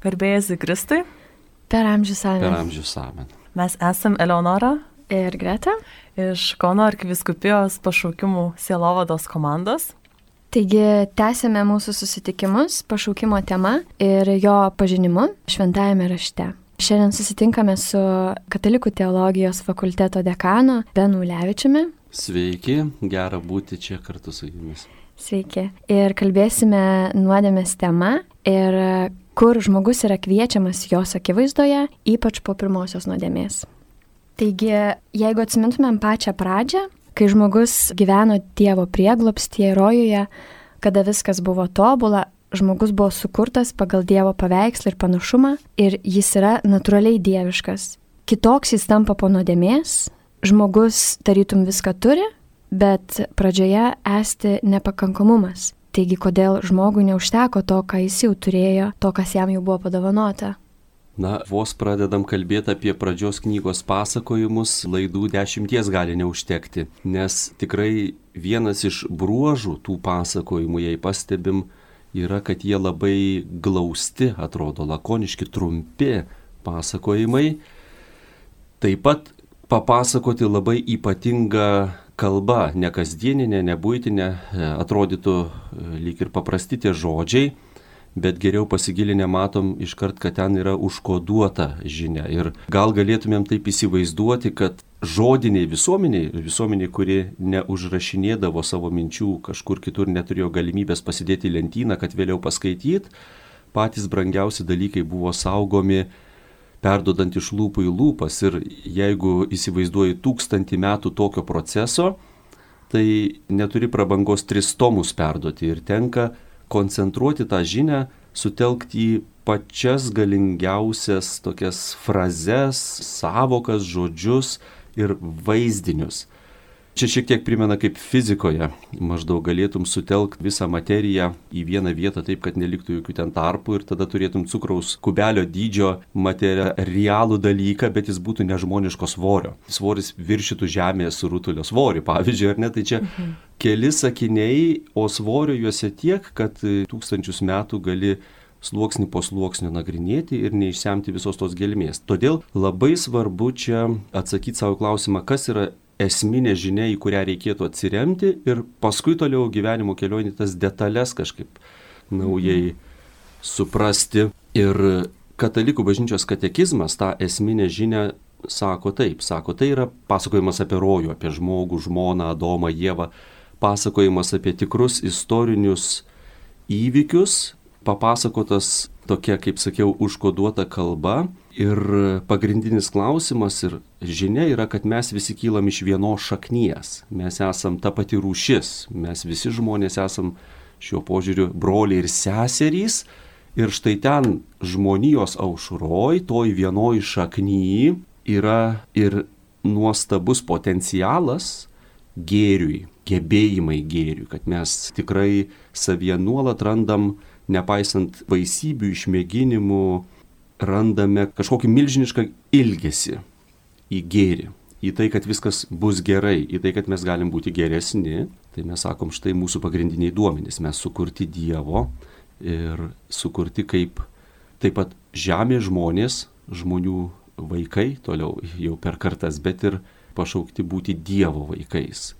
Garbėjai Kristui. Per amžius Per amen. amžius amen. Mes esam Eleonora Ir Greta. iš Kauno arkiviskupijos pašaukimų sielovados komandos. Taigi tęsėme mūsų susitikimus pašaukimo tema ir jo pažinimu šventajame rašte. Šiandien susitinkame su Katalikų teologijos fakulteto dekanu Benu Levičiumi. Sveiki, gera būti čia kartu su jumis. Sveiki. Ir kalbėsime nuodėmės tema ir kur žmogus yra kviečiamas jos akivaizdoje, ypač po pirmosios nuodėmės. Taigi, jeigu atsimintumėm pačią pradžią, kai žmogus gyveno Dievo prieglopstyje rojuje, kada viskas buvo tobula, žmogus buvo sukurtas pagal Dievo paveikslą ir panašumą ir jis yra natūraliai dieviškas. Kitoks jis tampa po nuodėmės, žmogus tarytum viską turi, bet pradžioje esti nepakankamumas. Taigi, kodėl žmogui neužteko to, ką jis jau turėjo, to, kas jam jau buvo padovanota. Na, vos pradedam kalbėti apie pradžios knygos pasakojimus, laidų dešimties gali neužtekti, nes tikrai vienas iš bruožų tų pasakojimų, jei pastebim, yra, kad jie labai glausti, atrodo, lakoniški, trumpi pasakojimai. Taip pat papasakoti labai ypatingą kalbą, ne kasdieninė, ne būtinė, atrodytų e, lyg ir paprasti tie žodžiai, bet geriau pasigilinę matom iškart, kad ten yra užkoduota žinia. Ir gal galėtumėm taip įsivaizduoti, kad žodiniai visuomeniai, visuomeniai, kuri neužrašinėdavo savo minčių, kažkur kitur neturėjo galimybės pasidėti lentyną, kad vėliau paskaityt, patys brangiausi dalykai buvo saugomi perdodant iš lūpų į lūpas. Ir jeigu įsivaizduoji tūkstantį metų tokio proceso, tai neturi prabangos tris tomus perduoti ir tenka koncentruoti tą žinią, sutelkti į pačias galingiausias tokias frazes, savokas, žodžius ir vaizdinius. Čia šiek tiek primena kaip fizikoje. Maždaug galėtum sutelkti visą materiją į vieną vietą taip, kad neliktų jokių ten tarpų ir tada turėtum cukraus kubelio dydžio materialų dalyką, bet jis būtų nežmoniško svorio. Svoris viršytų žemės rutulio svorį, pavyzdžiui, ar ne? Tai čia mhm. keli sakiniai, o svorio juose tiek, kad tūkstančius metų gali sluoksnį po sluoksnio nagrinėti ir neišsemti visos tos gelmės. Todėl labai svarbu čia atsakyti savo klausimą, kas yra esminė žinia, į kurią reikėtų atsiremti ir paskui toliau gyvenimo kelionį tas detalės kažkaip naujai suprasti. Ir katalikų bažnyčios katekizmas tą esminę žinią sako taip, sako tai yra pasakojimas apie rojų, apie žmogų, žmoną, Adomą, Jėvą, pasakojimas apie tikrus istorinius įvykius, papasakotas tokia, kaip sakiau, užkoduota kalba. Ir pagrindinis klausimas ir žinia yra, kad mes visi kylam iš vienos šaknies. Mes esam ta pati rūšis. Mes visi žmonės esam šiuo požiūriu broliai ir seserys. Ir štai ten žmonijos aušroj, toj vienoj šakny yra ir nuostabus potencialas gėriui, gebėjimai gėriui, kad mes tikrai savyje nuolat randam nepaisant baisybių, išmėginimų, randame kažkokį milžinišką ilgesį į gėrį, į tai, kad viskas bus gerai, į tai, kad mes galim būti geresni, tai mes sakom, štai mūsų pagrindiniai duomenys, mes sukurti Dievo ir sukurti kaip taip pat žemė žmonės, žmonių vaikai, toliau jau per kartas, bet ir pašaukti būti Dievo vaikais.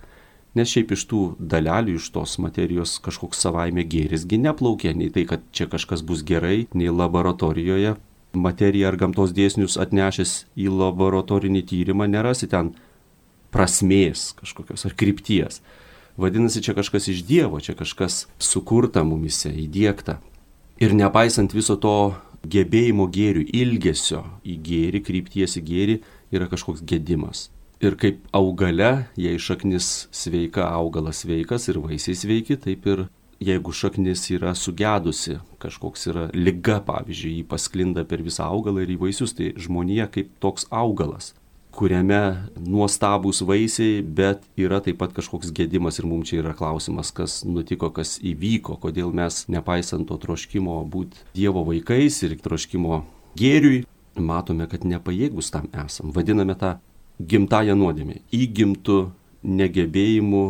Nes šiaip iš tų dalelių, iš tos materijos kažkoks savaime gėrisgi neplaukia, nei tai, kad čia kažkas bus gerai, nei laboratorijoje materiją ar gamtos dėsnius atnešęs į laboratorinį tyrimą nerasi ten prasmės kažkokios ar krypties. Vadinasi, čia kažkas iš Dievo, čia kažkas sukurta mumise, įdėkta. Ir nepaisant viso to gebėjimo gėrių, ilgesio į gėrį, krypties į gėrį, yra kažkoks gedimas. Ir kaip augale, jei šaknis sveika, augalas sveikas ir vaisiai sveiki, taip ir jeigu šaknis yra sugedusi, kažkoks yra lyga, pavyzdžiui, jį pasklinda per visą augalą ir į vaisius, tai žmonija kaip toks augalas, kuriame nuostabūs vaisiai, bet yra taip pat kažkoks gedimas ir mums čia yra klausimas, kas nutiko, kas įvyko, kodėl mes, nepaisant to troškimo būti Dievo vaikais ir troškimo gėriui, matome, kad nepajėgus tam esam. Vadiname tą gimtają nuodėmę, įgimtų negebėjimu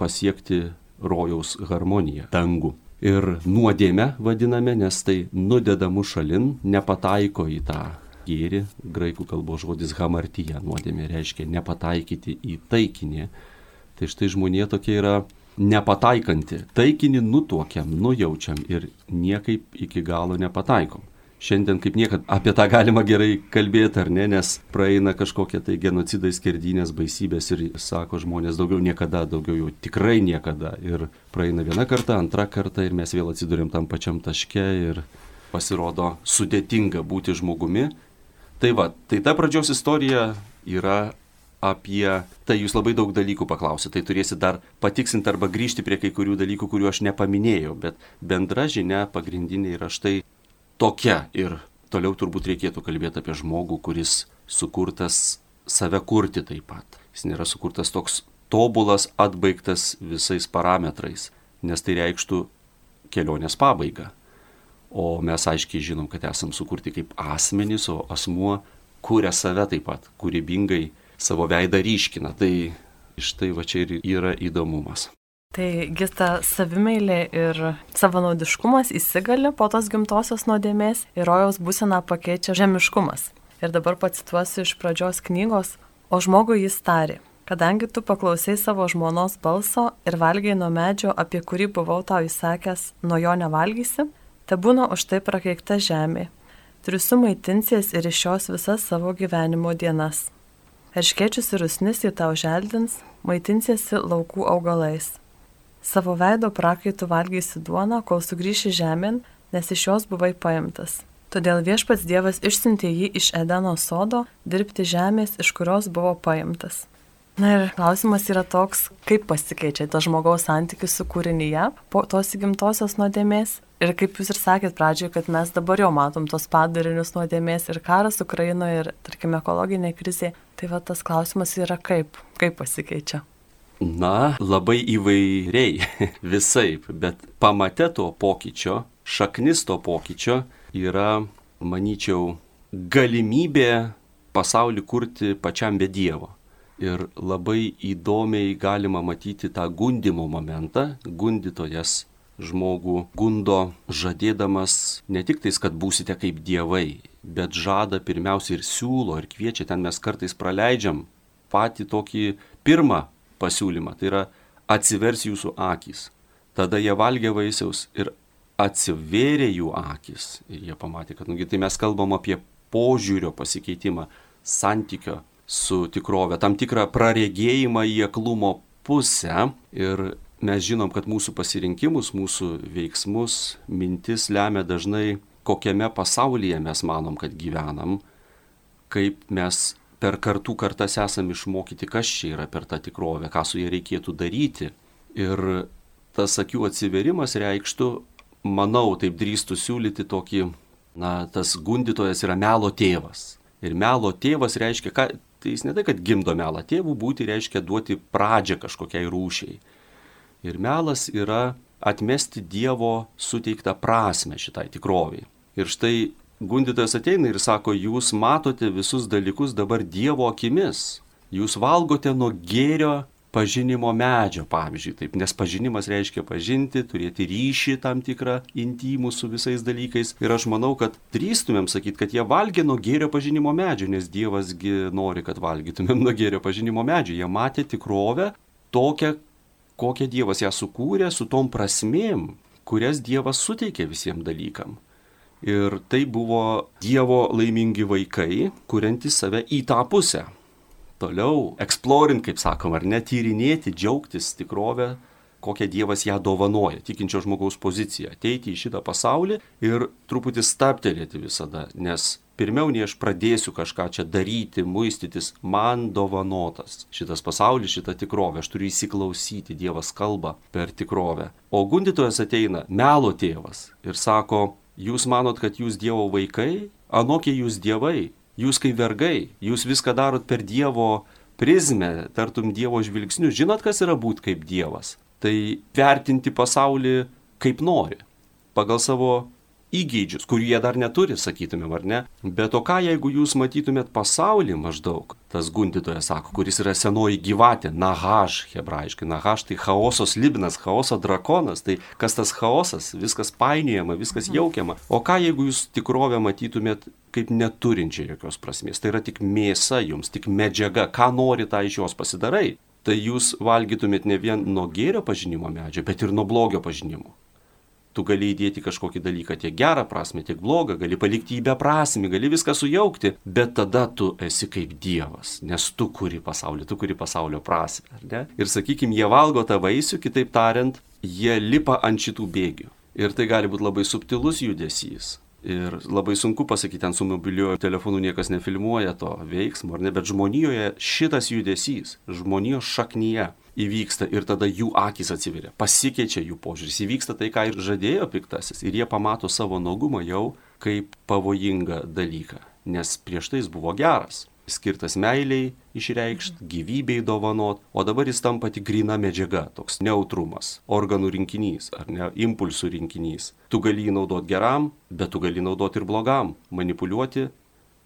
pasiekti rojaus harmoniją, dangų. ir nuodėmę vadiname, nes tai nudeda mus šalin, nepataiko į tą gėrį. Graikų kalbos žodis hamartyja nuodėmė reiškia nepataikyti į taikinį. Tai štai žmonė tokia yra nepataikanti. Taikinį nutuokiam, nujaučiam ir niekaip iki galo nepataikom šiandien kaip niekad apie tą galima gerai kalbėti ar ne, nes praeina kažkokie tai genocidai, skerdynės, baisybės ir sako žmonės daugiau niekada, daugiau jau tikrai niekada. Ir praeina viena karta, antra karta ir mes vėl atsidurėm tam pačiam taške ir pasirodo sudėtinga būti žmogumi. Tai va, tai ta pradžios istorija yra apie tai jūs labai daug dalykų paklausite, tai turėsit dar patiksinti arba grįžti prie kai kurių dalykų, kuriuo aš nepaminėjau, bet bendra žinia pagrindinė yra štai tokia ir toliau turbūt reikėtų kalbėti apie žmogų, kuris sukurtas save kurti taip pat. Jis nėra sukurtas toks tobulas, atbaigtas visais parametrais, nes tai reikštų kelionės pabaigą. O mes aiškiai žinom, kad esam sukurti kaip asmenys, o asmuo kūrė save taip pat, kūrybingai savo veidą ryškina. Tai štai va čia ir yra įdomumas. Taigi ta savimeilė ir savanaudiškumas įsigali po tos gimtosios nuodėmės ir rojaus būseną pakeičia žemiškumas. Ir dabar pacituosiu iš pradžios knygos, o žmogui jis tari, kadangi tu paklausai savo žmonos balso ir valgiai nuo medžio, apie kurį buvau tau įsakęs, nuo jo nevalgysi, te būna už tai prakeikta žemė. Triusu maitinsies ir iš jos visas savo gyvenimo dienas. Erškečius ir rusnis į tau želdins, maitinsiesi laukų augalais Savo veido prakaitų valgysi duoną, kol sugrįši žemėn, nes iš jos buvai paimtas. Todėl viešpats Dievas išsiuntė jį iš Edeno sodo dirbti žemės, iš kurios buvo paimtas. Na ir klausimas yra toks, kaip pasikeičia tas žmogaus santykis su kūrinyje po tos įgimtosios nuodėmės. Ir kaip jūs ir sakėt pradžioje, kad mes dabar jau matom tos padarinius nuodėmės ir karas Ukrainoje ir, tarkime, ekologinė krizė. Tai va tas klausimas yra kaip, kaip pasikeičia. Na, labai įvairiai, visai, bet pamate to pokyčio, šaknis to pokyčio yra, manyčiau, galimybė pasaulį kurti pačiam be Dievo. Ir labai įdomiai galima matyti tą gundimo momentą, gundytojas žmogų gundo žadėdamas ne tik tais, kad būsite kaip dievai, bet žada pirmiausia ir siūlo ir kviečia, ten mes kartais praleidžiam patį tokį pirmą pasiūlymą. Tai yra atsivers jūsų akis. Tada jie valgė vaisiaus ir atsivėrė jų akis. Ir jie pamatė, kad nugi tai mes kalbam apie požiūrio pasikeitimą, santykio su tikrove, tam tikrą praregėjimą į aklumo pusę. Ir mes žinom, kad mūsų pasirinkimus, mūsų veiksmus, mintis lemia dažnai, kokiame pasaulyje mes manom, kad gyvenam, kaip mes per kartų kartas esam išmokyti, kas čia yra per tą tikrovę, ką su ja reikėtų daryti. Ir tas akių atsiverimas reikštų, manau, taip drįstų siūlyti tokį, na, tas gundytojas yra melo tėvas. Ir melo tėvas reiškia, ką, tai jis ne tai, kad gimdo melą, tėvų būti reiškia duoti pradžią kažkokiai rūšiai. Ir melas yra atmesti Dievo suteiktą prasme šitai tikroviai. Ir štai gundytojas ateina ir sako, jūs matote visus dalykus dabar Dievo akimis. Jūs valgote nuo gėrio pažinimo medžio, pavyzdžiui, taip, nes pažinimas reiškia pažinti, turėti ryšį tam tikrą intimų su visais dalykais. Ir aš manau, kad drįstumėm sakyti, kad jie valgė nuo gėrio pažinimo medžio, nes Dievasgi nori, kad valgytumėm nuo gėrio pažinimo medžio. Jie matė tikrovę tokią, kokią Dievas ją sukūrė, su tom prasmėm, kurias Dievas suteikė visiems dalykam. Ir tai buvo Dievo laimingi vaikai, kuriantys save į tą pusę. Toliau, eksplorint, kaip sakom, ar netyrinėti, džiaugtis tikrovę, kokią Dievas ją dovanoja, tikinčio žmogaus poziciją, ateiti į šitą pasaulį ir truputį staptelėti visada, nes pirmiau nei aš pradėsiu kažką čia daryti, muistytis, man dovanotas šitas pasaulis, šita tikrovė, aš turiu įsiklausyti, Dievas kalba per tikrovę. O gundytojas ateina, melo tėvas ir sako, Jūs manot, kad jūs Dievo vaikai, anokie jūs dievai, jūs kaip vergai, jūs viską darot per Dievo prizmę, tartum Dievo žvilgsniu. Žinot, kas yra būti kaip Dievas? Tai vertinti pasaulį kaip nori, pagal savo įgeidžius, kurių jie dar neturi, sakytumėm, ar ne? Bet o ką jeigu jūs matytumėt pasaulį maždaug, tas gundytojas sako, kuris yra senoji gyvatė, nahaš, hebrajiškai, nahaš tai chaosos libinas, chaoso drakonas, tai kas tas chaosas, viskas painiojama, viskas mhm. jaukiama. O ką jeigu jūs tikrovę matytumėt kaip neturinčią jokios prasmės, tai yra tik mėsa jums, tik medžiaga, ką nori tą iš jos pasidarai. Tai jūs valgytumėt ne vien nuo gėrio pažinimo medžio, bet ir nuo blogio pažinimo tu gali įdėti kažkokį dalyką tiek gerą prasme, tiek blogą, gali palikti jį beprasmi, gali viską sujaukti, bet tada tu esi kaip Dievas, nes tu kuri pasaulį, tu kuri pasaulio prasme. Ir sakykime, jie valgo tą vaisių, kitaip tariant, jie lipa ant šitų bėgių. Ir tai gali būti labai subtilus judesys. Ir labai sunku pasakyti, ten su mobiliuoju telefonu niekas nefilmuoja to veiksmo, ar ne, bet žmonijoje šitas judesys, žmonijos šaknyje įvyksta ir tada jų akis atsiveria, pasikeičia jų požiūris, įvyksta tai, ką ir žadėjo piktasis. Ir jie pamato savo nogumą jau kaip pavojingą dalyką, nes prieš tai jis buvo geras, skirtas meiliai išreikšti, gyvybei dovanot, o dabar jis tampa tik grina medžiaga, toks neutrumas, organų rinkinys ar ne impulsų rinkinys. Tu gali jį naudoti geram, bet tu gali naudoti ir blogam, manipuliuoti,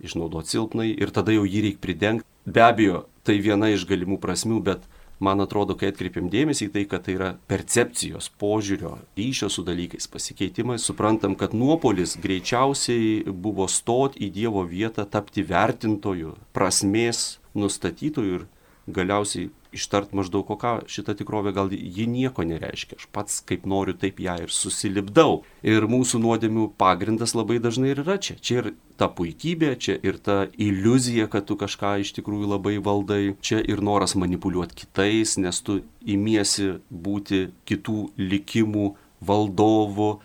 išnaudoti silpnai ir tada jau jį reikia pridengti. Be abejo, tai viena iš galimų prasmių, bet man atrodo, kai atkreipiam dėmesį į tai, kad tai yra percepcijos, požiūrio, ryšio su dalykais pasikeitimas, suprantam, kad nuopolis greičiausiai buvo stot į Dievo vietą, tapti vertintoju, prasmės nustatytoju ir galiausiai ištart maždaug, o ką šita tikrovė gal ji nieko nereiškia. Aš pats kaip noriu, taip ją ir susilipdau. Ir mūsų nuodėmių pagrindas labai dažnai ir yra čia. Čia ir ta puikybė, čia ir ta iliuzija, kad tu kažką iš tikrųjų labai valdai. Čia ir noras manipuliuoti kitais, nes tu imiesi būti kitų likimų valdovu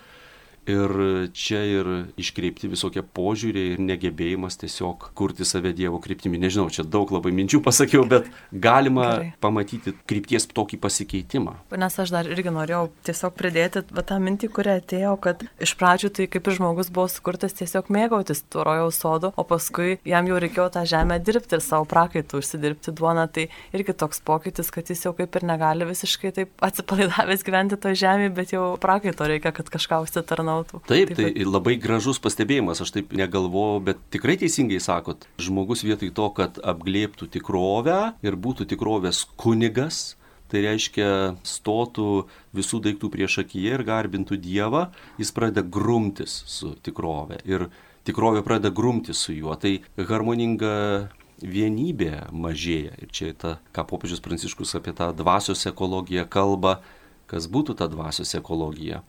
Ir čia ir iškreipti visokie požiūriai ir negebėjimas tiesiog kurti save Dievo kryptimi. Nežinau, čia daug labai minčių pasakiau, bet galima Gerai. pamatyti krypties tokį pasikeitimą. Nes aš dar irgi norėjau tiesiog pridėti va, tą mintį, kuri atėjo, kad iš pradžių tai kaip ir žmogus buvo sukurtas tiesiog mėgautis tuo rojaus sodu, o paskui jam jau reikėjo tą žemę dirbti ir savo prakaitų užsidirbti duoną. Tai irgi toks pokytis, kad jis jau kaip ir negali visiškai taip atsipalaidavęs gyventi to žemėje, bet jau prakaito reikia, kad kažką užsitarnautų tarnautų. Taip, taip, tai labai gražus pastebėjimas, aš taip negalvojau, bet tikrai teisingai sakot, žmogus vietoj to, kad apglėptų tikrovę ir būtų tikrovės kunigas, tai reiškia stotų visų daiktų prieš akiją ir garbintų Dievą, jis pradeda grumtis su tikrove ir tikrovė pradeda grumtis su juo. Tai harmoninga vienybė mažėja. Ir čia ta, ką popiežius Pranciškus apie tą dvasios ekologiją kalba, kas būtų ta dvasios ekologija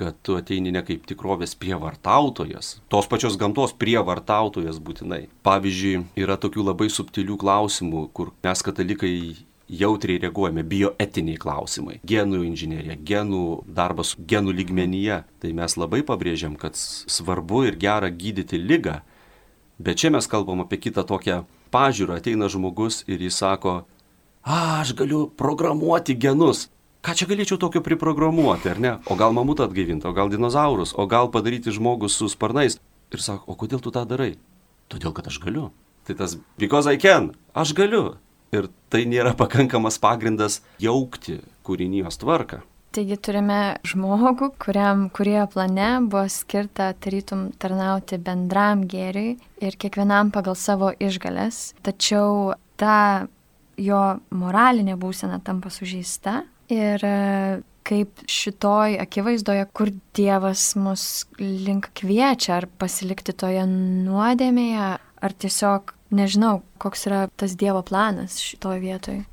kad tu ateini ne kaip tikrovės prievartautojas, tos pačios gamtos prievartautojas būtinai. Pavyzdžiui, yra tokių labai subtilių klausimų, kur mes katalikai jautriai reaguojame, bioetiniai klausimai, genų inžinierija, genų darbas genų lygmenyje. Tai mes labai pabrėžiam, kad svarbu ir gera gydyti lygą. Bet čia mes kalbam apie kitą tokią pažiūrą. Ateina žmogus ir jis sako, a, aš galiu programuoti genus ką čia galėčiau tokio priprogramuoti, ar ne? O gal mamutą atgaivinti, o gal dinozaurus, o gal padaryti žmogus su sparnais. Ir sako, o kodėl tu tą darai? Todėl, kad aš galiu. Tai tas, because I can, aš galiu. Ir tai nėra pakankamas pagrindas jaukti kūrinijos tvarką. Taigi turime žmogų, kuriam kurie plane buvo skirta tarytum tarnauti bendram gėriui ir kiekvienam pagal savo išgalės. Tačiau ta jo moralinė būsena tampa sužeista Ir e, kaip šitoj akivaizdoje, kur Dievas mus link kviečia, ar pasilikti toje nuodėmėje, ar tiesiog nežinau, koks yra tas Dievo planas šitoj vietoj.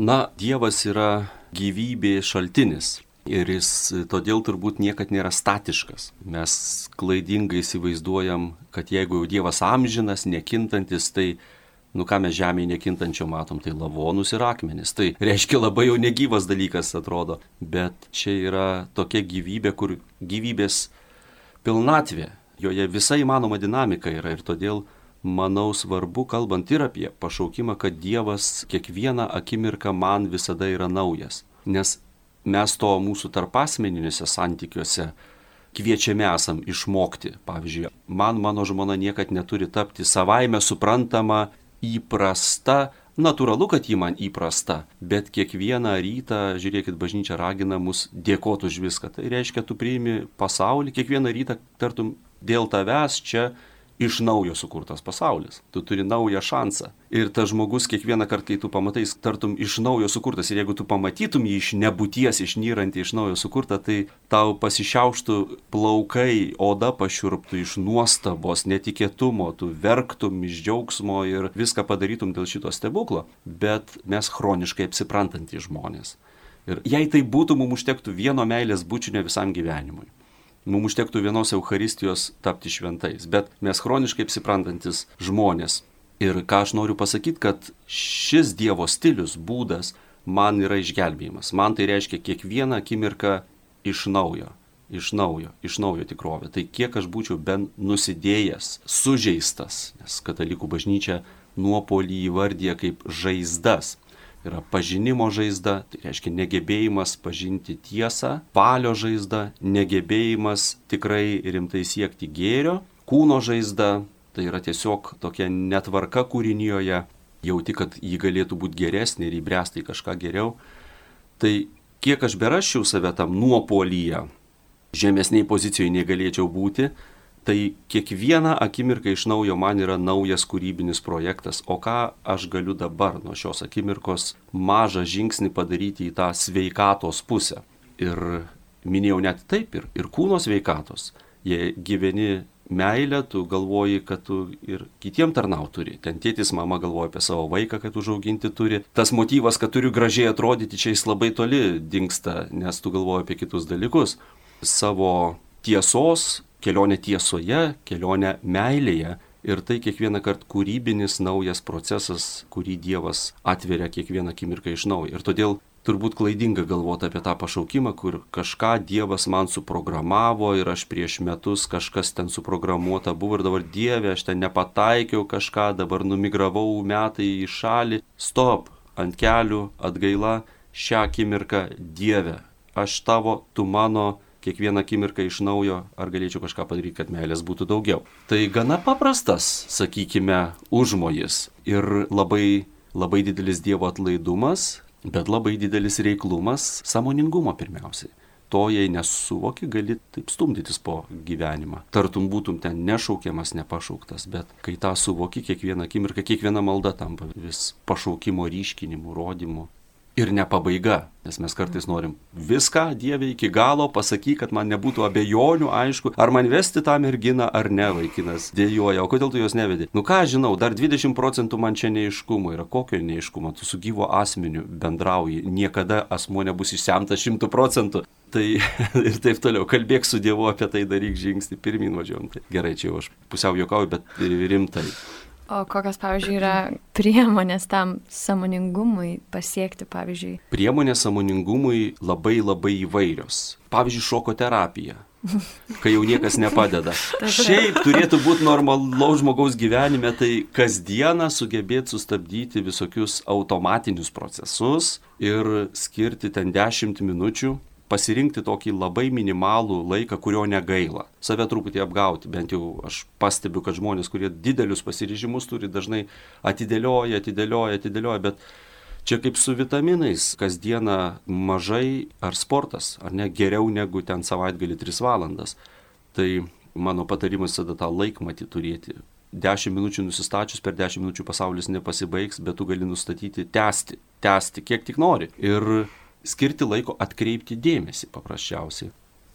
Na, Dievas yra gyvybės šaltinis. Ir jis todėl turbūt niekad nėra statiškas. Mes klaidingai įsivaizduojam, kad jeigu jau Dievas amžinas, nekintantis, tai Nu ką mes žemėje nekintančio matom, tai lavonus ir akmenis. Tai reiškia labai jau negyvas dalykas atrodo. Bet čia yra tokia gyvybė, kur gyvybės pilnatvė, joje visa įmanoma dinamika yra ir todėl manau svarbu, kalbant ir apie pašaukimą, kad Dievas kiekvieną akimirką man visada yra naujas. Nes mes to mūsų tarpasmeniniuose santykiuose kviečiami esam išmokti. Pavyzdžiui, man mano žmona niekad neturi tapti savaime suprantama įprasta Natūralu, kad ji man įprasta, bet kiekvieną rytą, žiūrėkit, bažnyčia ragina mus dėkoti už viską. Tai reiškia, tu priimi pasaulį, kiekvieną rytą, tartum, dėl tavęs čia iš naujo sukurtas pasaulis. Tu turi naują šansą. Ir tas žmogus kiekvieną kartą, kai tu pamatai, tartum iš naujo sukurtas. Ir jeigu tu pamatytum jį iš nebūties išnyrantį iš naujo sukurtą, tai tau pasišiauštų plaukai, oda pašiurptų iš nuostabos, netikėtumo, tu verktum iš džiaugsmo ir viską padarytum dėl šito stebuklo. Bet mes chroniškai apsiprantantys žmonės. Ir jei tai būtų, mums užtektų vieno meilės bučinio visam gyvenimui mums užtektų vienos Euharistijos tapti šventais, bet mes chroniškai apsiprantantis žmonės. Ir ką aš noriu pasakyti, kad šis Dievo stilius, būdas man yra išgelbėjimas. Man tai reiškia kiekvieną akimirką iš naujo, iš naujo, iš naujo tikrovę. Tai kiek aš būčiau bent nusidėjęs, sužeistas, nes katalikų bažnyčia nuopolį įvardyja kaip žaizdas yra pažinimo žaizda, tai reiškia negebėjimas pažinti tiesą, palio žaizda, negebėjimas tikrai rimtai siekti gėrio, kūno žaizda, tai yra tiesiog tokia netvarka kūrinyje, jauti, kad jį galėtų būti geresnė ir įbręsti į kažką geriau. Tai kiek aš beraščiau save tam nuopolyje, žemesniai pozicijoje negalėčiau būti, tai kiekvieną akimirką iš naujo man yra naujas kūrybinis projektas, o ką aš galiu dabar nuo šios akimirkos mažą žingsnį padaryti į tą sveikatos pusę. Ir minėjau net taip ir, ir kūno sveikatos. Jei gyveni meilę, tu galvoji, kad tu ir kitiem tarnau turi. Ten tėtis, mama galvoja apie savo vaiką, kad užauginti turi. Tas motyvas, kad turiu gražiai atrodyti, čia jis labai toli dinksta, nes tu galvoji apie kitus dalykus. Savo tiesos kelionę tiesoje, kelionę meilėje. Ir tai kiekvieną kartą kūrybinis naujas procesas, kurį Dievas atveria kiekvieną akimirką iš naujo. Ir todėl turbūt klaidinga galvoti apie tą pašaukimą, kur kažką Dievas man suprogramavo ir aš prieš metus kažkas ten suprogramuota buvo ir dabar Dieve, aš ten nepataikiau kažką, dabar numigravau metai į šalį. Stop, ant kelių, atgaila, šią akimirką Dieve, aš tavo, tu mano kiekvieną akimirką iš naujo, ar galėčiau kažką padaryti, kad meilės būtų daugiau. Tai gana paprastas, sakykime, užmojas ir labai, labai didelis Dievo atlaidumas, bet labai didelis reiklumas, samoningumo pirmiausiai. To jei nesuvoki, gali taip stumdytis po gyvenimą. Tartum būtum ten nešaukiamas, nepašauktas, bet kai tą suvoki, kiekvieną akimirką, kiekviena malda tampa vis pašaukimo ryškinimu, rodimu, ir ne pabaiga, nes mes kartais norim viską Dieve iki galo pasakyti, kad man nebūtų abejonių, aišku, ar man vesti tą merginą ar ne, vaikinas dėjoja, o kodėl tu jos nevedi. Nu ką žinau, dar 20 procentų man čia neiškumo yra, kokio neiškumo, tu su gyvo asmeniu bendrauji, niekada asmo nebus išsemtas 100 procentų. Tai ir taip toliau, kalbėk su Dievu apie tai, daryk žingsnį, pirmin važiuojam. Tai gerai, čia jau aš pusiau juokauju, bet rimtai. O kokios, pavyzdžiui, yra priemonės tam samoningumui pasiekti, pavyzdžiui? Priemonės samoningumui labai labai įvairios. Pavyzdžiui, šoko terapija. Kai jau niekas nepadeda. Šiaip turėtų būti normalaus žmogaus gyvenime, tai kasdieną sugebėti sustabdyti visokius automatinius procesus ir skirti ten 10 minučių pasirinkti tokį labai minimalų laiką, kurio negaila. Save truputį apgauti, bent jau aš pastebiu, kad žmonės, kurie didelius pasiryžimus turi, dažnai atidėlioja, atidėlioja, atidėlioja, bet čia kaip su vitaminais, kasdieną mažai ar sportas, ar ne geriau negu ten savaitgalį 3 valandas. Tai mano patarimas tada tą laikmatį turėti. 10 minučių nusistačius, per 10 minučių pasaulis nepasibaigs, bet tu gali nustatyti, tęsti, tęsti kiek tik nori. Ir skirti laiko atkreipti dėmesį paprasčiausiai.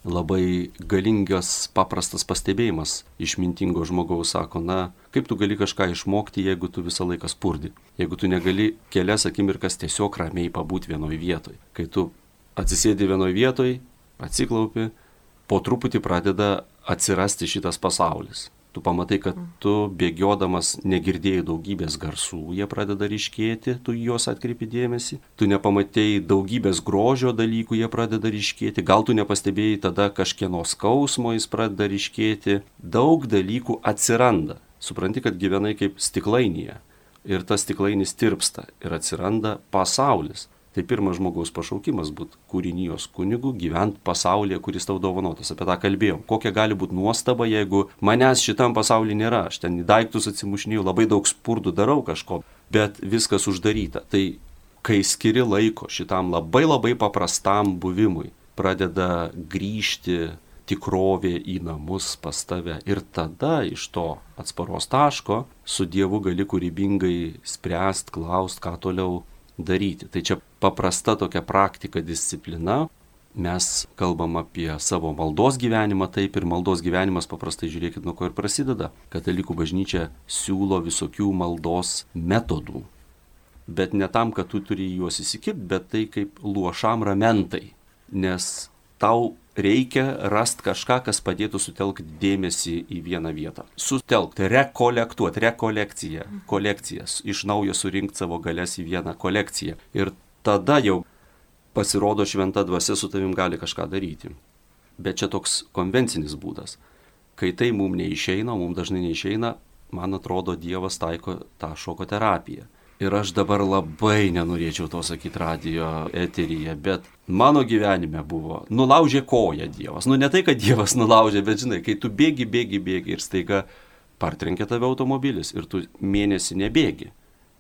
Labai galingas, paprastas pastebėjimas išmintingo žmogaus sako, na, kaip tu gali kažką išmokti, jeigu tu visą laiką spurdi, jeigu tu negali kelias akimirkas tiesiog ramiai pabūti vienoje vietoje. Kai tu atsisėdi vienoje vietoje, atsiklaupi, po truputį pradeda atsirasti šitas pasaulis tu pamatai, kad tu bėgiodamas negirdėjai daugybės garsų, jie pradeda ryškėti, tu juos atkreipi dėmesį, tu nepamatėjai daugybės grožio dalykų, jie pradeda ryškėti, gal tu nepastebėjai tada kažkieno skausmo, jis pradeda ryškėti, daug dalykų atsiranda. Supranti, kad gyvenai kaip stiklainyje ir tas stiklainis tirpsta ir atsiranda pasaulis. Tai pirmas žmogaus pašaukimas būti kūrinijos kunigu, gyventi pasaulyje, kuris tau dovanotas. Apie tą kalbėjom. Kokia gali būti nuostaba, jeigu manęs šitam pasaulyje nėra. Aš ten į daiktus atsimušinėjau, labai daug spurdų darau kažko, bet viskas uždaryta. Tai kai skiri laiko šitam labai labai paprastam buvimui, pradeda grįžti tikrovė į namus pas tave. Ir tada iš to atsparos taško su Dievu gali kūrybingai spręst, klaust, ką toliau daryti. Tai čia paprasta tokia praktika, disciplina. Mes kalbam apie savo maldos gyvenimą, taip ir maldos gyvenimas paprastai žiūrėkit, nuo ko ir prasideda. Katalikų bažnyčia siūlo visokių maldos metodų. Bet ne tam, kad tu turi juos įsikipti, bet tai kaip luošam ramentai. Nes tau reikia rasti kažką, kas padėtų sutelkti dėmesį į vieną vietą. Sutelkti, rekolektuoti, rekolekciją, kolekcijas, iš naujo surinkti savo galės į vieną kolekciją. Ir tada jau pasirodo šventa dvasia su tavim gali kažką daryti. Bet čia toks konvencinis būdas. Kai tai mums neišeina, mums dažnai neišeina, man atrodo, Dievas taiko tą šoko terapiją. Ir aš dabar labai nenorėčiau to sakyti radio eteryje, bet mano gyvenime buvo, nulaužė koją Dievas. Nu ne tai, kad Dievas nulaužė, bet žinai, kai tu bėgi, bėgi, bėgi ir staiga partrenkė tave automobilis ir tu mėnesį nebėgi.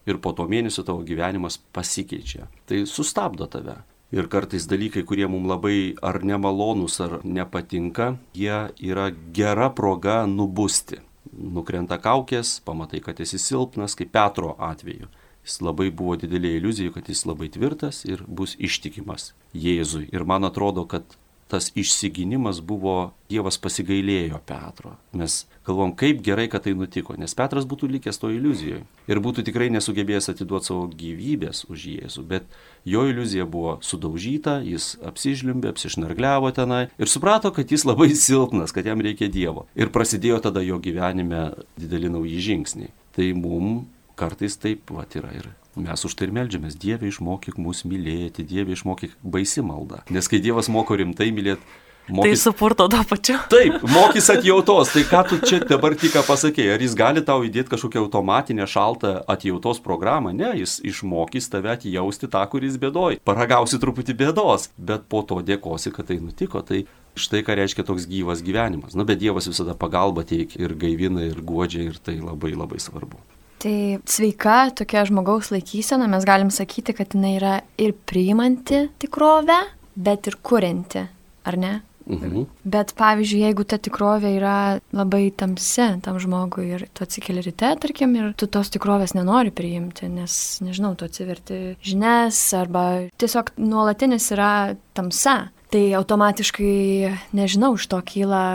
Ir po to mėnesio tavo gyvenimas pasikeičia. Tai sustabdo tave. Ir kartais dalykai, kurie mums labai ar nemalonūs, ar nepatinka, jie yra gera proga nubusti. Nukrenta kaukės, pamatai, kad esi silpnas, kaip Petro atveju Jis labai buvo didelė iliuzija, kad jis labai tvirtas ir bus ištikimas Jėzui. Ir man atrodo, kad tas išsiginimas buvo Dievas pasigailėjo Petro. Mes galvom, kaip gerai, kad tai nutiko, nes Petras būtų likęs to iliuzijoje ir būtų tikrai nesugebėjęs atiduoti savo gyvybės už Jėzų, bet jo iliuzija buvo sudaužyta, jis apsižliumbė, apsišnargliavo tenai ir suprato, kad jis labai silpnas, kad jam reikia Dievo. Ir prasidėjo tada jo gyvenime dideli nauji žingsniai. Tai mums kartais taip vat yra ir mes už tai ir melžiamės. Dieve išmokyk mus mylėti, Dieve išmokyk baisi malda. Nes kai Dievas moko rimtai mylėti, Mokys... Tai supurto to pačiu. Taip, mokys atjautos. Tai ką tu čia dabar tik pasakėjai? Ar jis gali tau įdėti kažkokią automatinę šaltą atjautos programą? Ne, jis išmokys tave atjausti tą, kuris bėdoj. Paragausi truputį bėdos, bet po to dėkosi, kad tai nutiko. Tai štai ką reiškia toks gyvas gyvenimas. Na, bet Dievas visada pagalba teikia ir gaivina, ir godžia, ir tai labai labai svarbu. Tai sveika tokia žmogaus laikysena, mes galim sakyti, kad jinai yra ir priimanti tikrovę, bet ir kurianti, ar ne? Mhm. Bet pavyzdžiui, jeigu ta tikrovė yra labai tamsi tam žmogui ir tu atsikeli ryte, tarkim, ir tu tos tikrovės nenori priimti, nes, nežinau, tu atsiverti žinias arba tiesiog nuolatinis yra tamsa, tai automatiškai, nežinau, iš to kyla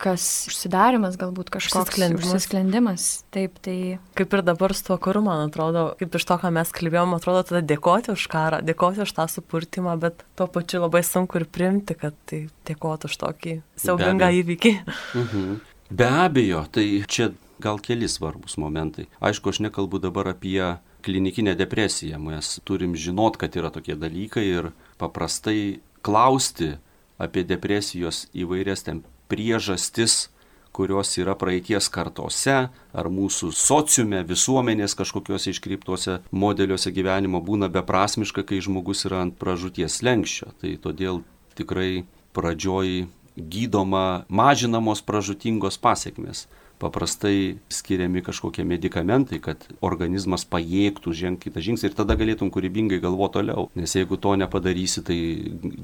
kas užsidarimas galbūt kažkoks užsisklendimas. užsisklendimas. Taip, tai. Kaip ir dabar su tuo karu, man atrodo, kaip iš to, ką mes kalbėjom, atrodo, tada dėkoti už karą, dėkoti už tą supurtimą, bet tuo pačiu labai sunku ir primti, kad tai dėkoti už tokį siaubingą įvykį. Mhm. Be abejo, tai čia gal keli svarbus momentai. Aišku, aš nekalbu dabar apie klinikinę depresiją, mes turim žinot, kad yra tokie dalykai ir paprastai klausti apie depresijos įvairias ten priežastis, kurios yra praeities kartose ar mūsų sociume, visuomenės kažkokiuose iškreiptuose modeliuose gyvenimo būna beprasmiška, kai žmogus yra ant pražūties lenkščio. Tai todėl tikrai pradžioj gydoma mažinamos pražutingos pasiekmes paprastai skiriami kažkokie medikamentai, kad organizmas pajėgtų žengti kitą žingsnį ir tada galėtum kūrybingai galvoti toliau. Nes jeigu to nepadarysi, tai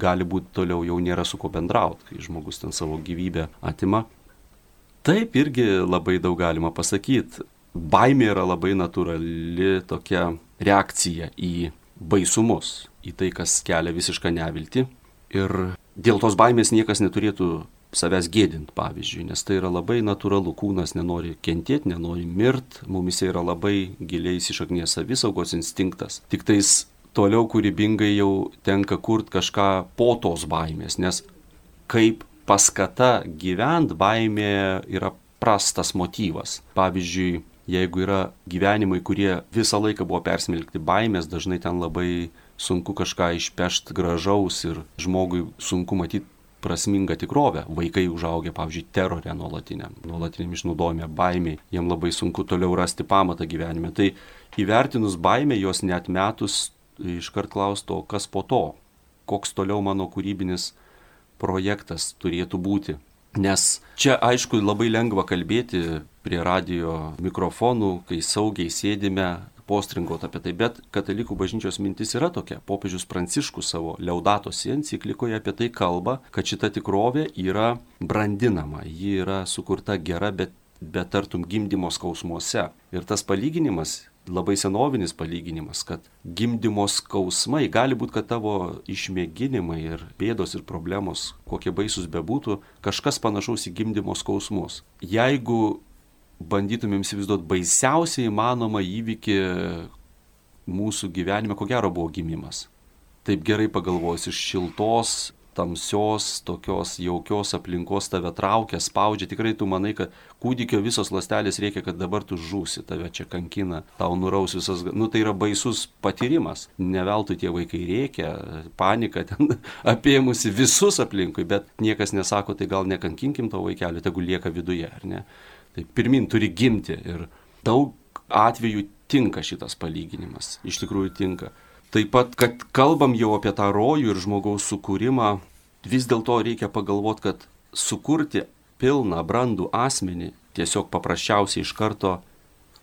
gali būti toliau jau nėra su kuo bendrauti, kai žmogus ten savo gyvybę atima. Taip irgi labai daug galima pasakyti. Baimė yra labai natūrali tokia reakcija į baisumus, į tai, kas kelia visišką neviltį. Ir dėl tos baimės niekas neturėtų savęs gėdint, pavyzdžiui, nes tai yra labai natūralu, kūnas nenori kentėti, nenori mirt, mumise yra labai giliai įsišaknės savisaugos instinktas. Tik tais toliau kūrybingai jau tenka kurti kažką po tos baimės, nes kaip paskata gyvent baimė yra prastas motyvas. Pavyzdžiui, jeigu yra gyvenimai, kurie visą laiką buvo persmelkti baimės, dažnai ten labai sunku kažką išpešti gražaus ir žmogui sunku matyti prasmingą tikrovę. Vaikai užaugę, pavyzdžiui, terorė nuolatiniam, nuolatiniam išnaudojime, baimiai, jiem labai sunku toliau rasti pamatą gyvenime. Tai įvertinus baimę, jos net metus iškart klausti, o kas po to, koks toliau mano kūrybinis projektas turėtų būti. Nes čia aišku labai lengva kalbėti prie radio mikrofonų, kai saugiai sėdime, postringot apie tai, bet katalikų bažnyčios mintis yra tokia. Popiežius Pranciškus savo Leudatos enciklikoje apie tai kalba, kad šita tikrovė yra brandinama, ji yra sukurta gera, bet, bet tartum gimdymo skausmuose. Ir tas palyginimas labai senovinis palyginimas, kad gimdymo skausmai gali būti, kad tavo išmėginimai ir bėdos ir problemos, kokie baisus bebūtų, kažkas panašaus į gimdymo skausmus. Jeigu bandytumėm įsivaizduoti baisiausiai įmanomą įvykį mūsų gyvenime, ko gero buvo gimimas. Taip gerai pagalvojus iš šiltos, tamsios, tokios jaukios aplinkos tave traukia, spaudžia, tikrai tu manai, kad kūdikio visos lastelės reikia, kad dabar tu žūsi, tave čia kankina, tau nuraus visas, nu tai yra baisus patyrimas. Neveltui tie vaikai reikia, panika ten apėmusi visus aplinkui, bet niekas nesako, tai gal nekankinkim to vaikelio, tegu lieka viduje, ar ne? Tai pirmin turi gimti ir daug atvejų tinka šitas palyginimas, iš tikrųjų tinka. Taip pat, kad kalbam jau apie tą rojų ir žmogaus sukūrimą, vis dėlto reikia pagalvoti, kad sukurti pilną, brandų asmenį tiesiog paprasčiausiai iš karto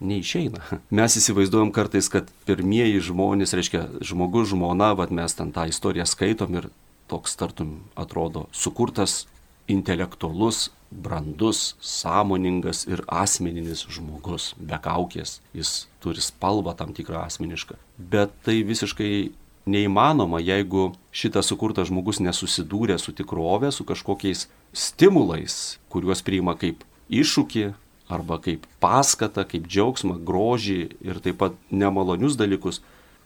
neišeina. Mes įsivaizduojam kartais, kad pirmieji žmonės, reiškia žmogus, žmona, vad mes ten tą istoriją skaitom ir toks tartum atrodo sukurtas intelektualus, brandus, sąmoningas ir asmeninis žmogus, be kaukės. Jis turi spalvą tam tikrą asmenišką. Bet tai visiškai neįmanoma, jeigu šitas sukurtas žmogus nesusidūrė su tikrovė, su kažkokiais stimulais, kuriuos priima kaip iššūkį arba kaip paskatą, kaip džiaugsmą, grožį ir taip pat nemalonius dalykus.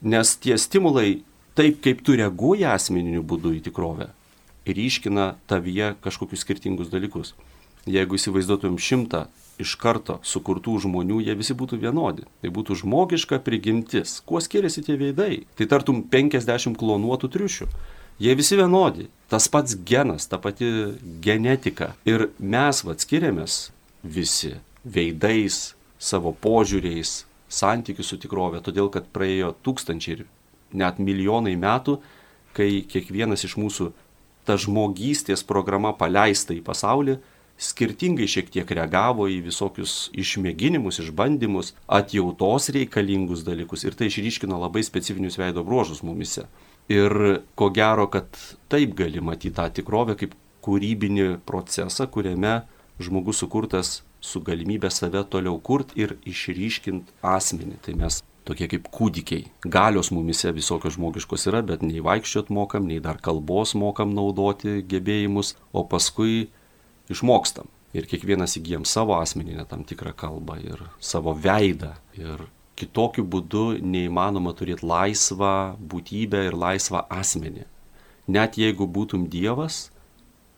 Nes tie stimulai, taip kaip tu reaguoji asmeniniu būdu į tikrovę, ryškina tavyje kažkokius skirtingus dalykus. Jeigu įsivaizduotumėm šimtą iš karto sukurtų žmonių, jie visi būtų vienodi. Tai būtų žmogiška prigimtis. Kuo skiriasi tie veidai? Tai tartum 50 klonuotų triušių. Jie visi vienodi. Tas pats genas, ta pati genetika. Ir mes vad skiriamės visi veidais, savo požiūriais, santykių su tikrovė, todėl kad praėjo tūkstančiai ir net milijonai metų, kai kiekvienas iš mūsų ta žmogystės programa paleista į pasaulį, skirtingai šiek tiek reagavo į visokius išmėginimus, išbandymus, atjautos reikalingus dalykus ir tai išryškino labai specifinius veido bruožus mumise. Ir ko gero, kad taip gali matyti tą tikrovę kaip kūrybinį procesą, kuriame žmogus sukurtas su galimybė save toliau kurt ir išryškint asmenį. Tai mes tokie kaip kūdikiai. Galios mumise visokios žmogiškos yra, bet nei vaikščiot mokam, nei dar kalbos mokam naudoti gebėjimus, o paskui išmokstam. Ir kiekvienas įgyjam savo asmeninę tam tikrą kalbą ir savo veidą. Ir kitokiu būdu neįmanoma turėti laisvą būtybę ir laisvą asmenį. Net jeigu būtum Dievas,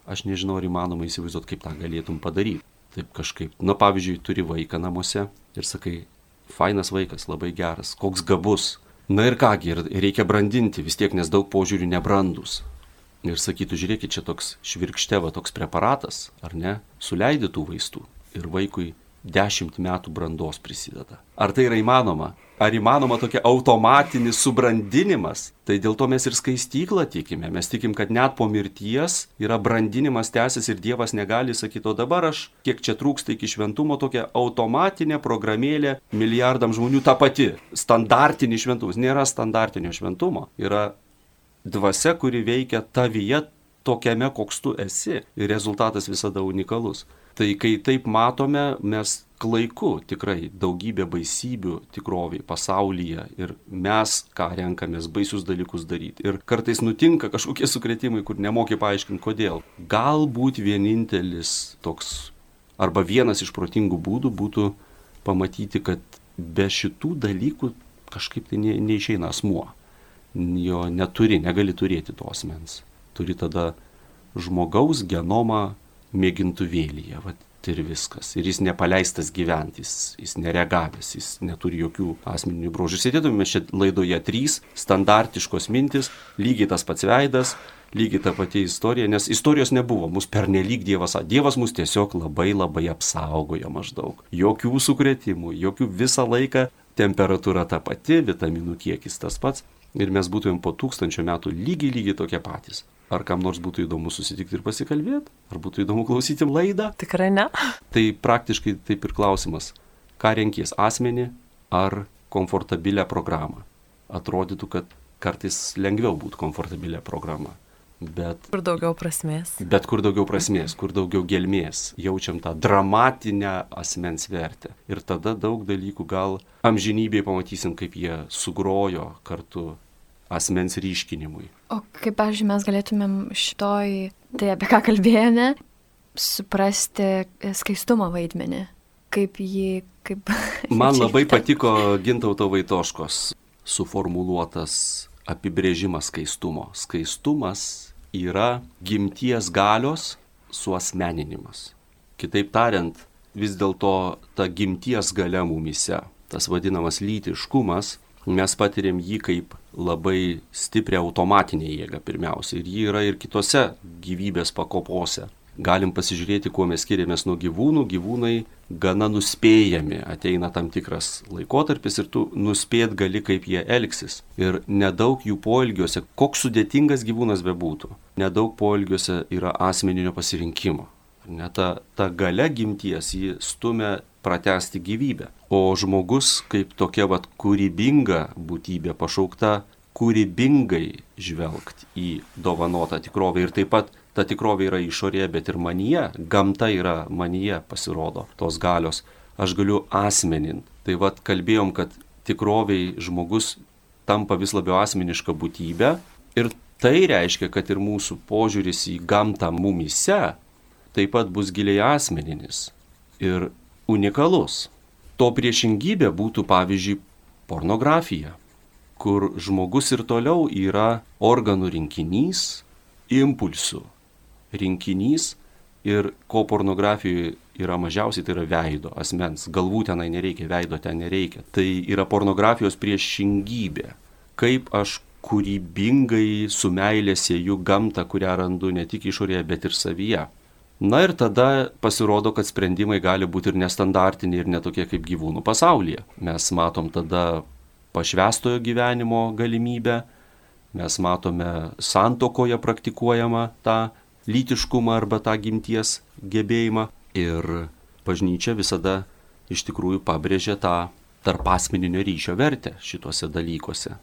aš nežinau, ar įmanoma įsivaizduoti, kaip tą galėtum padaryti. Taip kažkaip. Na, pavyzdžiui, turi vaiką namuose ir sakai, fainas vaikas, labai geras, koks gabus. Na ir kągi, reikia brandinti vis tiek, nes daug požiūrių nebrandus. Ir sakytų, žiūrėkit, čia toks švirkšteva, toks preparatas, ar ne, suleidė tų vaistų. Ir vaikui dešimt metų brandos prisideda. Ar tai yra įmanoma? Ar įmanoma tokia automatinis subrandinimas? Tai dėl to mes ir skaistyklą tikime. Mes tikim, kad net po mirties yra brandinimas tęsis ir Dievas negali sakyti, o dabar aš, kiek čia trūksta iki šventumo, tokia automatinė programėlė milijardam žmonių ta pati. Standartinis šventumas. Nėra standartinio šventumo. Yra dvasia, kuri veikia tavyje tokiame, koks tu esi. Ir rezultatas visada unikalus. Tai kai taip matome, mes klaiku tikrai daugybė baisybių tikroviai pasaulyje ir mes ką renkamės baisius dalykus daryti. Ir kartais nutinka kažkokie sukretimai, kur nemokė paaiškinti kodėl. Galbūt vienintelis toks arba vienas iš protingų būdų būtų pamatyti, kad be šitų dalykų kažkaip tai ne, neišeina asmuo. Jo neturi, negali turėti tos mens. Turi tada žmogaus genomą mėgintuvėlyje. Vat ir viskas. Ir jis nepaleistas gyventi, jis, jis neregavęs, jis neturi jokių asmeninių brožų. Sėdėtume čia laidoje trys standartiškos mintis, lygiai tas pats veidas, lygiai ta pati istorija, nes istorijos nebuvo, mus pernelyg Dievas, Dievas mus tiesiog labai labai apsaugojo maždaug. Jokių sukretimų, jokių visą laiką temperatūra ta pati, vitaminų kiekis tas pats. Ir mes būtumėm po tūkstančio metų lygiai lygiai tokie patys. Ar kam nors būtų įdomu susitikti ir pasikalbėti? Ar būtų įdomu klausyti laidą? Tikrai ne. Tai praktiškai taip ir klausimas. Ką renkies - asmenį ar komfortabilę programą? Atrodytų, kad kartais lengviau būtų komfortabilę programą. Bet, Kur daugiau prasmės. bet kur daugiau prasmės, kur daugiau gelmės, jaučiam tą dramatinę asmens vertę. Ir tada daug dalykų gal amžinybėje pamatysim, kaip jie sugrojo kartu asmens ryškinimui. O kaip, pavyzdžiui, mes galėtumėm šitoj, tai apie ką kalbėjome, suprasti skaistumo vaidmenį. Kaip jį, kaip... Man labai patiko Gintauto Vaitoškos suformuluotas apibrėžimas skaistumo. Skaistumas yra gimties galios suosmeninimas. Kitaip tariant, vis dėlto ta gimties galia mumise, tas vadinamas lytiškumas, mes patiriam jį kaip labai stiprią automatinę jėgą pirmiausia. Ir ji yra ir kitose gyvybės pakopose. Galim pasižiūrėti, kuo mes skiriamės nuo gyvūnų. Gyvūnai gana nuspėjami. Ateina tam tikras laikotarpis ir tu nuspėt gali, kaip jie elgsis. Ir nedaug jų poelgiuose, koks sudėtingas gyvūnas bebūtų, nedaug poelgiuose yra asmeninio pasirinkimo. Net ta, ta gale gimties jį stumia pratesti gyvybę. O žmogus kaip tokia vat kūrybinga būtybė pašaukta kūrybingai žvelgti į dovanotą tikrovę ir taip pat ta tikrovė yra išorėje, bet ir manyje, gamta yra manyje pasirodo tos galios. Aš galiu asmenin. Tai vad kalbėjom, kad tikroviai žmogus tampa vis labiau asmeniška būtybė ir tai reiškia, kad ir mūsų požiūris į gamtą mumise taip pat bus giliai asmeninis ir unikalus. To priešingybė būtų pavyzdžiui pornografija, kur žmogus ir toliau yra organų rinkinys, impulsų rinkinys ir ko pornografijoje yra mažiausiai, tai yra veido, asmens. Galvų tenai nereikia, veido ten nereikia. Tai yra pornografijos priešingybė. Kaip aš kūrybingai su meilė sieju gamtą, kurią randu ne tik išorėje, bet ir savyje. Na ir tada pasirodo, kad sprendimai gali būti ir nestandartiniai, ir netokie kaip gyvūnų pasaulyje. Mes matom tada pašvestojo gyvenimo galimybę, mes matome santokoje praktikuojamą tą lytiškumą arba tą gimties gebėjimą. Ir bažnyčia visada iš tikrųjų pabrėžia tą tarp asmeninio ryšio vertę šituose dalykuose.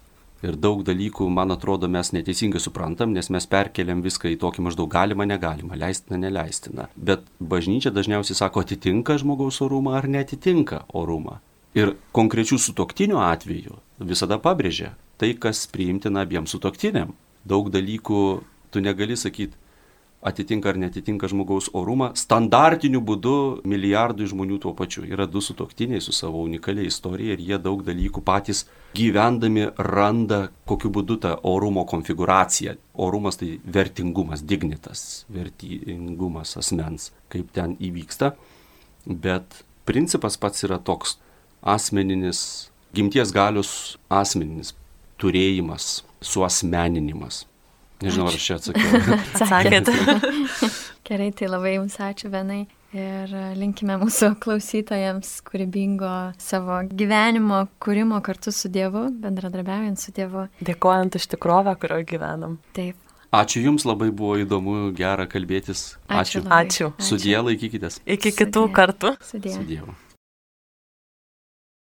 Ir daug dalykų, man atrodo, mes neteisingai suprantam, nes mes perkeliam viską į tokį maždaug galima, negalima, leistina, neleistina. Bet bažnyčia dažniausiai sako, atitinka žmogaus orumą ar netitinka orumą. Ir konkrečių sutoktinių atveju visada pabrėžia tai, kas priimtina abiems sutoktiniam. Daug dalykų tu negali sakyti, atitinka ar netitinka žmogaus orumą, standartiniu būdu milijardui žmonių tuo pačiu. Yra du sutoktiniai su savo unikalia istorija ir jie daug dalykų patys gyvendami randa, kokiu būdu ta orumo konfiguracija. Orumas tai vertingumas, dignitas, vertingumas asmens, kaip ten įvyksta. Bet principas pats yra toks asmeninis, gimties galius asmeninis turėjimas, suasmeninimas. Nežinau, ar aš čia atsakiau. Sakėte. Gerai, tai labai Jums ačiū, Venai. Ir linkime mūsų klausytojams kūrybingo savo gyvenimo kūrimo kartu su Dievu, bendradarbiaujant su Dievu. Dėkojant už tikrovę, kurioje gyvenam. Taip. Ačiū Jums, labai buvo įdomu, gera kalbėtis. Ačiū. labai. Ačiū. Sudie laikykitės. Iki kitų Sudie. kartų. Sudie. Su Dievu.